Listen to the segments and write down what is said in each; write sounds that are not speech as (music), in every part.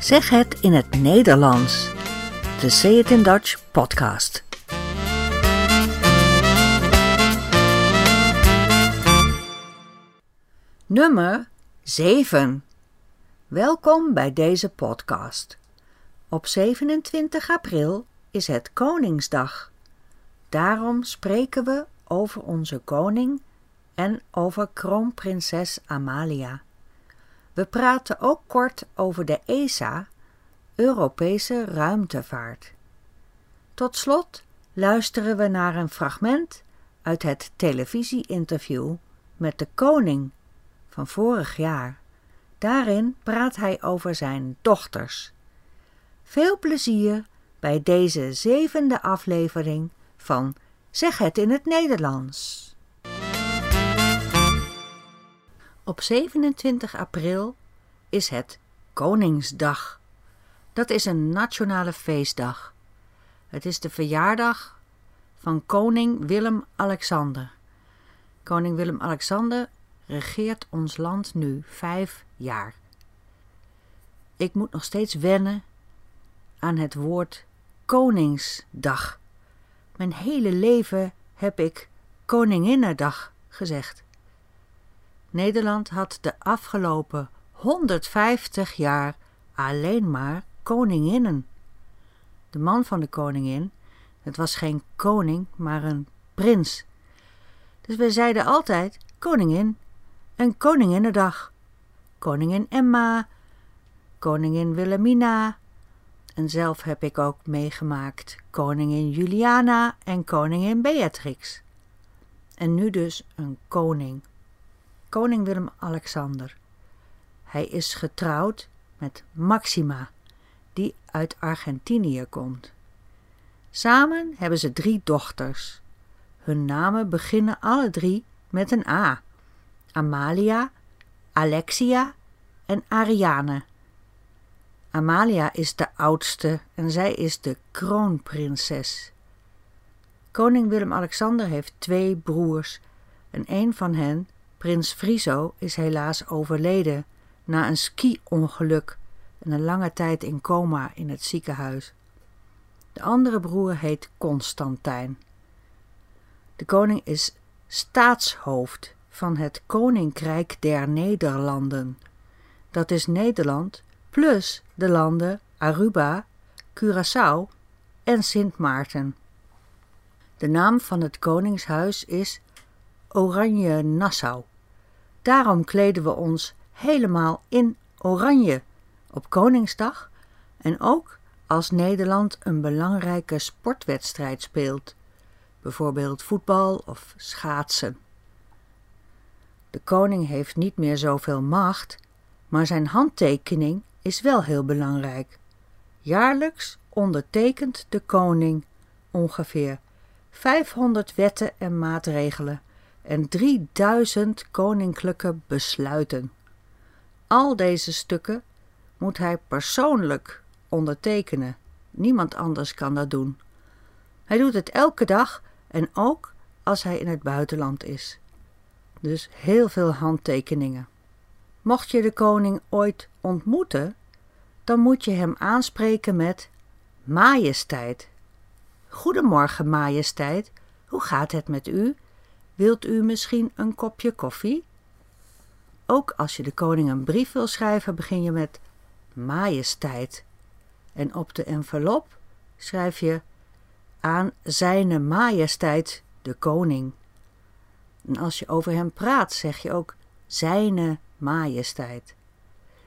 Zeg het in het Nederlands. De Say It in Dutch podcast. Nummer 7. Welkom bij deze podcast. Op 27 april is het Koningsdag. Daarom spreken we over onze koning en over kroonprinses Amalia. We praten ook kort over de ESA, Europese Ruimtevaart. Tot slot luisteren we naar een fragment uit het televisie-interview met de koning van vorig jaar. Daarin praat hij over zijn dochters. Veel plezier bij deze zevende aflevering van Zeg het in het Nederlands. Op 27 april is het Koningsdag. Dat is een nationale feestdag. Het is de verjaardag van koning Willem-Alexander. Koning Willem-Alexander regeert ons land nu vijf jaar. Ik moet nog steeds wennen aan het woord Koningsdag. Mijn hele leven heb ik Koninginnedag gezegd. Nederland had de afgelopen 150 jaar alleen maar koninginnen. De man van de koningin, het was geen koning, maar een prins. Dus we zeiden altijd koningin en koninginnedag. Koningin Emma, koningin Wilhelmina. En zelf heb ik ook meegemaakt koningin Juliana en koningin Beatrix. En nu dus een koning koning Willem-Alexander. Hij is getrouwd met Maxima, die uit Argentinië komt. Samen hebben ze drie dochters. Hun namen beginnen alle drie met een A: Amalia, Alexia en Ariane. Amalia is de oudste en zij is de kroonprinses. Koning Willem-Alexander heeft twee broers en een van hen Prins Friso is helaas overleden na een ski-ongeluk en een lange tijd in coma in het ziekenhuis. De andere broer heet Constantijn. De koning is staatshoofd van het Koninkrijk der Nederlanden. Dat is Nederland plus de landen Aruba, Curaçao en Sint Maarten. De naam van het koningshuis is Oranje Nassau. Daarom kleden we ons helemaal in oranje op Koningsdag en ook als Nederland een belangrijke sportwedstrijd speelt, bijvoorbeeld voetbal of schaatsen. De koning heeft niet meer zoveel macht, maar zijn handtekening is wel heel belangrijk. Jaarlijks ondertekent de koning ongeveer 500 wetten en maatregelen en 3000 koninklijke besluiten. Al deze stukken moet hij persoonlijk ondertekenen. Niemand anders kan dat doen. Hij doet het elke dag en ook als hij in het buitenland is. Dus heel veel handtekeningen. Mocht je de koning ooit ontmoeten, dan moet je hem aanspreken met majesteit. Goedemorgen, majesteit. Hoe gaat het met u? Wilt u misschien een kopje koffie? Ook als je de koning een brief wil schrijven, begin je met majesteit. En op de envelop schrijf je aan zijne majesteit de koning. En als je over hem praat, zeg je ook zijne majesteit.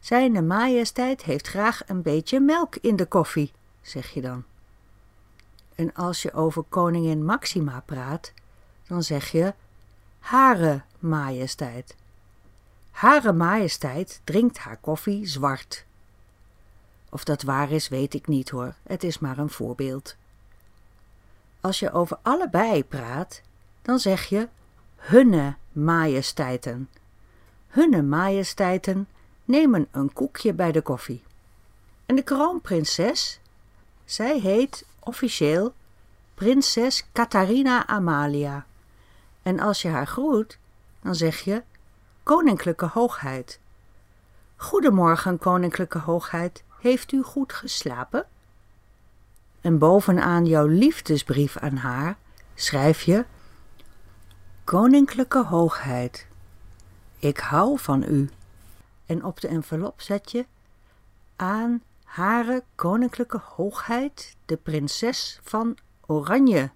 Zijne majesteit heeft graag een beetje melk in de koffie, zeg je dan. En als je over koningin Maxima praat, dan zeg je Hare Majesteit. Hare Majesteit drinkt haar koffie zwart. Of dat waar is, weet ik niet hoor, het is maar een voorbeeld. Als je over allebei praat, dan zeg je Hunne Majesteiten. Hunne Majesteiten nemen een koekje bij de koffie. En de kroonprinses, zij heet officieel prinses Catharina Amalia. En als je haar groet, dan zeg je Koninklijke Hoogheid. Goedemorgen, Koninklijke Hoogheid. heeft u goed geslapen? En bovenaan jouw liefdesbrief aan haar schrijf je: Koninklijke Hoogheid, ik hou van u. En op de envelop zet je aan Hare Koninklijke Hoogheid, de Prinses van Oranje.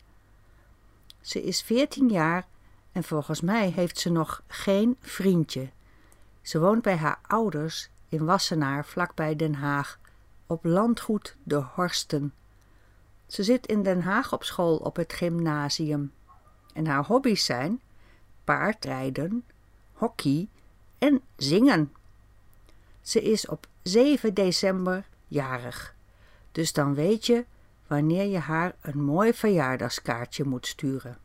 Ze is veertien jaar en volgens mij heeft ze nog geen vriendje. Ze woont bij haar ouders in Wassenaar, vlakbij Den Haag, op landgoed De Horsten. Ze zit in Den Haag op school op het gymnasium. En haar hobby's zijn paardrijden, hockey en zingen. Ze is op 7 december jarig. Dus dan weet je wanneer je haar een mooi verjaardagskaartje moet sturen.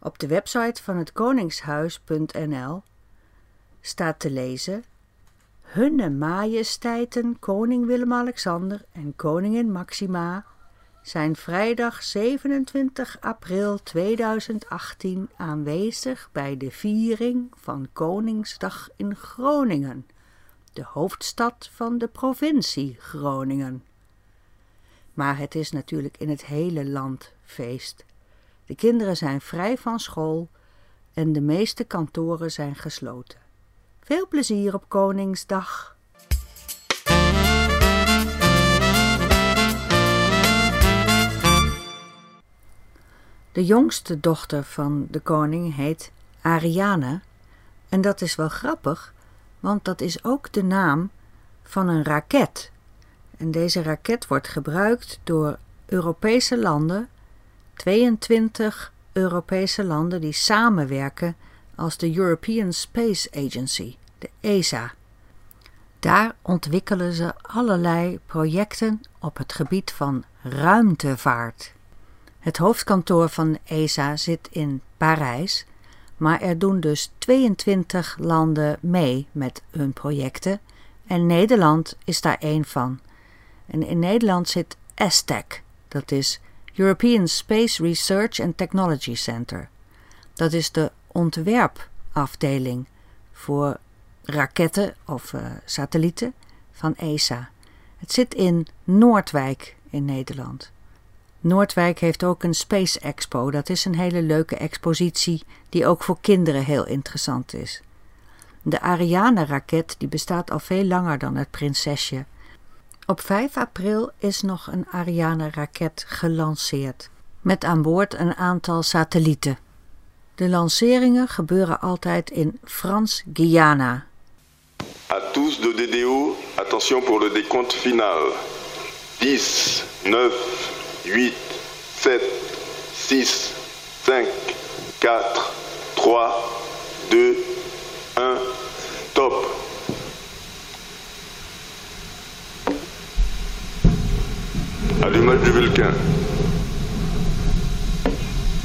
Op de website van het koningshuis.nl staat te lezen Hunne majesteiten koning Willem-Alexander en koningin Maxima zijn vrijdag 27 april 2018 aanwezig bij de viering van Koningsdag in Groningen, de hoofdstad van de provincie Groningen. Maar het is natuurlijk in het hele land feest. De kinderen zijn vrij van school en de meeste kantoren zijn gesloten. Veel plezier op Koningsdag! De jongste dochter van de koning heet Ariane. En dat is wel grappig, want dat is ook de naam van een raket. En deze raket wordt gebruikt door Europese landen, 22 Europese landen die samenwerken als de European Space Agency, de ESA. Daar ontwikkelen ze allerlei projecten op het gebied van ruimtevaart. Het hoofdkantoor van ESA zit in Parijs, maar er doen dus 22 landen mee met hun projecten en Nederland is daar één van. En in Nederland zit ESTEC, dat is European Space Research and Technology Center. Dat is de ontwerpafdeling voor raketten of uh, satellieten van ESA. Het zit in Noordwijk in Nederland. Noordwijk heeft ook een Space Expo. Dat is een hele leuke expositie die ook voor kinderen heel interessant is. De Ariane-raket die bestaat al veel langer dan het Prinsesje. Op 5 april is nog een Ariane-raket gelanceerd, met aan boord een aantal satellieten. De lanceringen gebeuren altijd in Frans-Guyana. À tous de DDO, attention pour le décompte final. 10, 9, 8, 7, 6, 5, 4, 3, 2, 1, top. Allumage du Vulcain.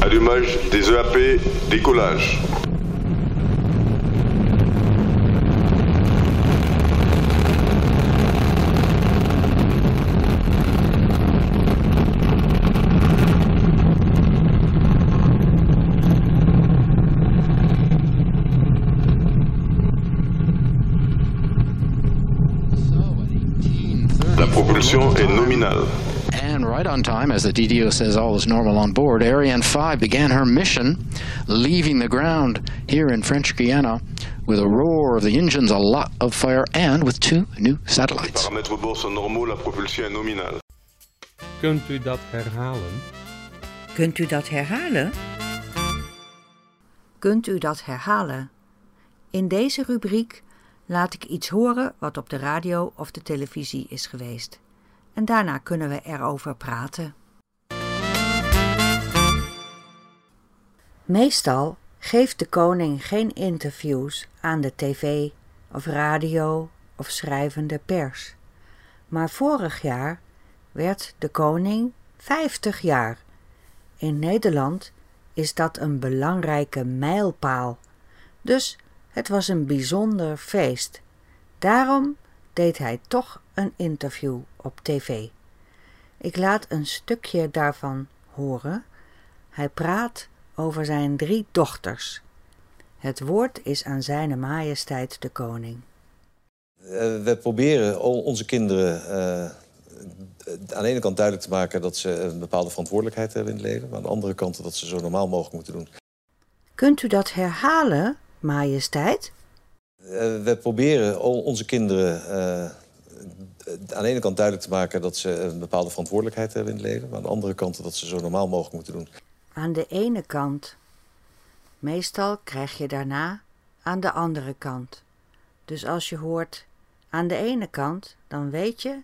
Allumage des EAP, décollage. Right on time, as the DDO says all is normal on board, Ariane 5 began her mission, leaving the ground here in French Guiana with a roar of the engines, a lot of fire, and with two new satellites. Kunt u dat herhalen? Kunt u dat herhalen? Kunt u dat herhalen? In deze rubriek laat ik iets horen wat op de radio of de televisie is geweest. En daarna kunnen we erover praten. Meestal geeft de koning geen interviews aan de tv of radio of schrijvende pers. Maar vorig jaar werd de koning 50 jaar. In Nederland is dat een belangrijke mijlpaal. Dus het was een bijzonder feest. Daarom deed hij toch een interview op tv. Ik laat een stukje daarvan horen. Hij praat over zijn drie dochters. Het woord is aan Zijne Majesteit de Koning. Uh, we proberen onze kinderen uh, aan de ene kant duidelijk te maken dat ze een bepaalde verantwoordelijkheid hebben in het leven, maar aan de andere kant dat ze zo normaal mogelijk moeten doen. Kunt u dat herhalen, majesteit? Uh, we proberen onze kinderen aan de ene kant duidelijk te maken dat ze een bepaalde verantwoordelijkheid hebben in het leven, maar aan de andere kant dat ze zo normaal mogelijk moeten doen. Aan de ene kant. Meestal krijg je daarna aan de andere kant. Dus als je hoort aan de ene kant, dan weet je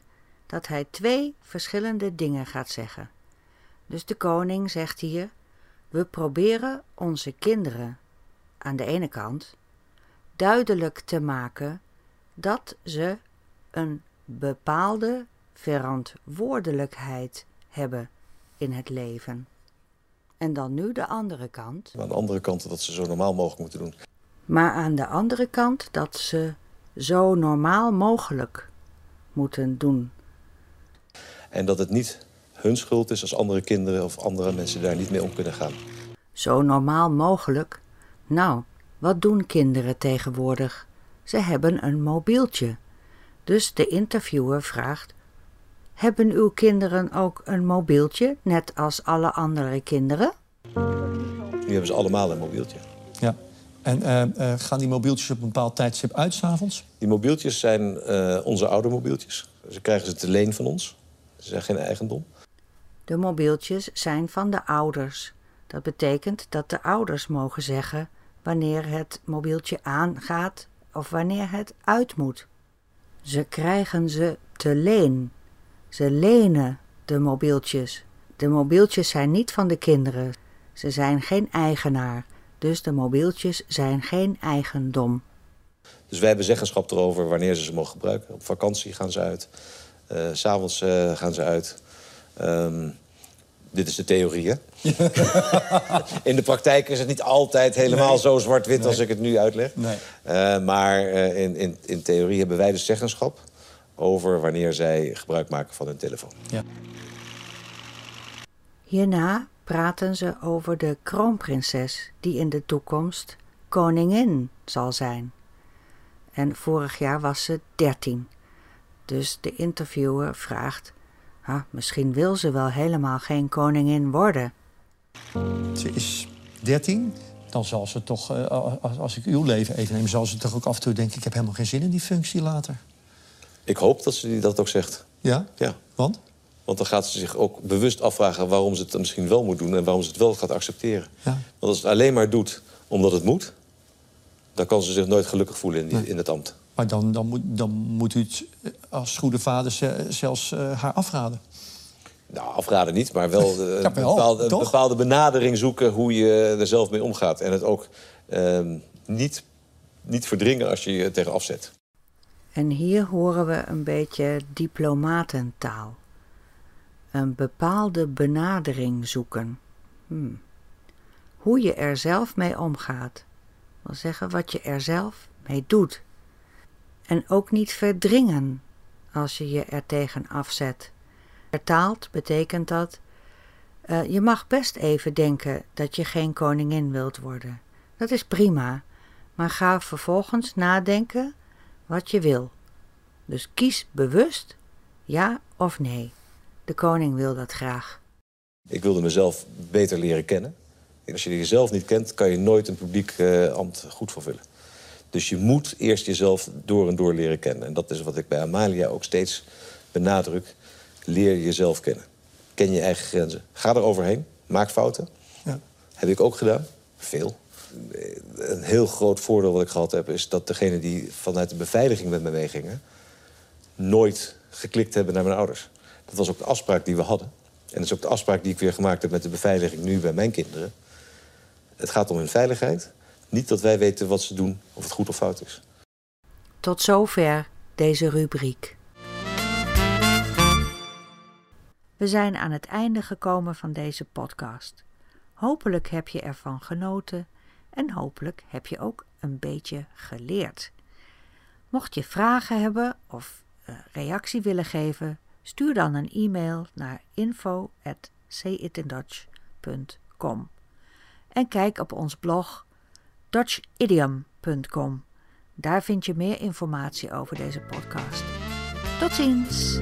dat hij twee verschillende dingen gaat zeggen. Dus de koning zegt hier: We proberen onze kinderen aan de ene kant duidelijk te maken dat ze een bepaalde verantwoordelijkheid hebben in het leven. En dan nu de andere kant. Aan de andere kant dat ze zo normaal mogelijk moeten doen. Maar aan de andere kant dat ze zo normaal mogelijk moeten doen. En dat het niet hun schuld is als andere kinderen of andere mensen daar niet mee om kunnen gaan. Zo normaal mogelijk? Nou, wat doen kinderen tegenwoordig? Ze hebben een mobieltje. Dus de interviewer vraagt: Hebben uw kinderen ook een mobieltje, net als alle andere kinderen? Nu hebben ze allemaal een mobieltje. Ja. En uh, gaan die mobieltjes op een bepaald tijdstip uit s'avonds? Die mobieltjes zijn uh, onze oude mobieltjes. Ze krijgen ze te leen van ons. Ze zijn geen eigendom. De mobieltjes zijn van de ouders. Dat betekent dat de ouders mogen zeggen wanneer het mobieltje aangaat of wanneer het uit moet. Ze krijgen ze te leen. Ze lenen de mobieltjes. De mobieltjes zijn niet van de kinderen. Ze zijn geen eigenaar. Dus de mobieltjes zijn geen eigendom. Dus wij hebben zeggenschap erover wanneer ze ze mogen gebruiken. Op vakantie gaan ze uit. Uh, S'avonds uh, gaan ze uit. Um, dit is de theorie, hè? in de praktijk is het niet altijd helemaal zo zwart-wit als ik het nu uitleg. Nee. Uh, maar in, in, in theorie hebben wij dus zeggenschap over wanneer zij gebruik maken van hun telefoon. Ja. Hierna praten ze over de kroonprinses die in de toekomst koningin zal zijn. En vorig jaar was ze dertien. Dus de interviewer vraagt: ah, misschien wil ze wel helemaal geen koningin worden. Ze is dertien. Dan zal ze toch, eh, als ik uw leven even neem, zal ze toch ook af en toe denken: ik heb helemaal geen zin in die functie later. Ik hoop dat ze dat ook zegt. Ja? Ja. Want? Want dan gaat ze zich ook bewust afvragen waarom ze het misschien wel moet doen en waarom ze het wel gaat accepteren. Ja. Want als ze het alleen maar doet omdat het moet, dan kan ze zich nooit gelukkig voelen in, in het ambt. Maar dan, dan, moet, dan moet u het als goede vader zelfs uh, haar afraden. Nou, afraden niet, maar wel, uh, (laughs) ja, wel bepaalde, een bepaalde benadering zoeken hoe je er zelf mee omgaat. En het ook uh, niet, niet verdringen als je je tegen afzet. En hier horen we een beetje diplomatentaal. Een bepaalde benadering zoeken. Hmm. Hoe je er zelf mee omgaat. Wil zeggen wat je er zelf mee doet. En ook niet verdringen als je je er tegen afzet. Vertaald betekent dat uh, je mag best even denken dat je geen koningin wilt worden. Dat is prima, maar ga vervolgens nadenken wat je wil. Dus kies bewust ja of nee. De koning wil dat graag. Ik wilde mezelf beter leren kennen. als je jezelf niet kent, kan je nooit een publiek uh, ambt goed vervullen. Dus je moet eerst jezelf door en door leren kennen. En dat is wat ik bij Amalia ook steeds benadruk. Leer jezelf kennen. Ken je eigen grenzen. Ga er overheen. Maak fouten. Ja. Heb ik ook gedaan. Veel. Een heel groot voordeel wat ik gehad heb... is dat degene die vanuit de beveiliging met me meegingen... nooit geklikt hebben naar mijn ouders. Dat was ook de afspraak die we hadden. En dat is ook de afspraak die ik weer gemaakt heb met de beveiliging nu bij mijn kinderen. Het gaat om hun veiligheid. Niet dat wij weten wat ze doen, of het goed of fout is. Tot zover deze rubriek. We zijn aan het einde gekomen van deze podcast. Hopelijk heb je ervan genoten en hopelijk heb je ook een beetje geleerd. Mocht je vragen hebben of uh, reactie willen geven, stuur dan een e-mail naar info@sayitindutch.com en kijk op ons blog dutchidiom.com. Daar vind je meer informatie over deze podcast. Tot ziens!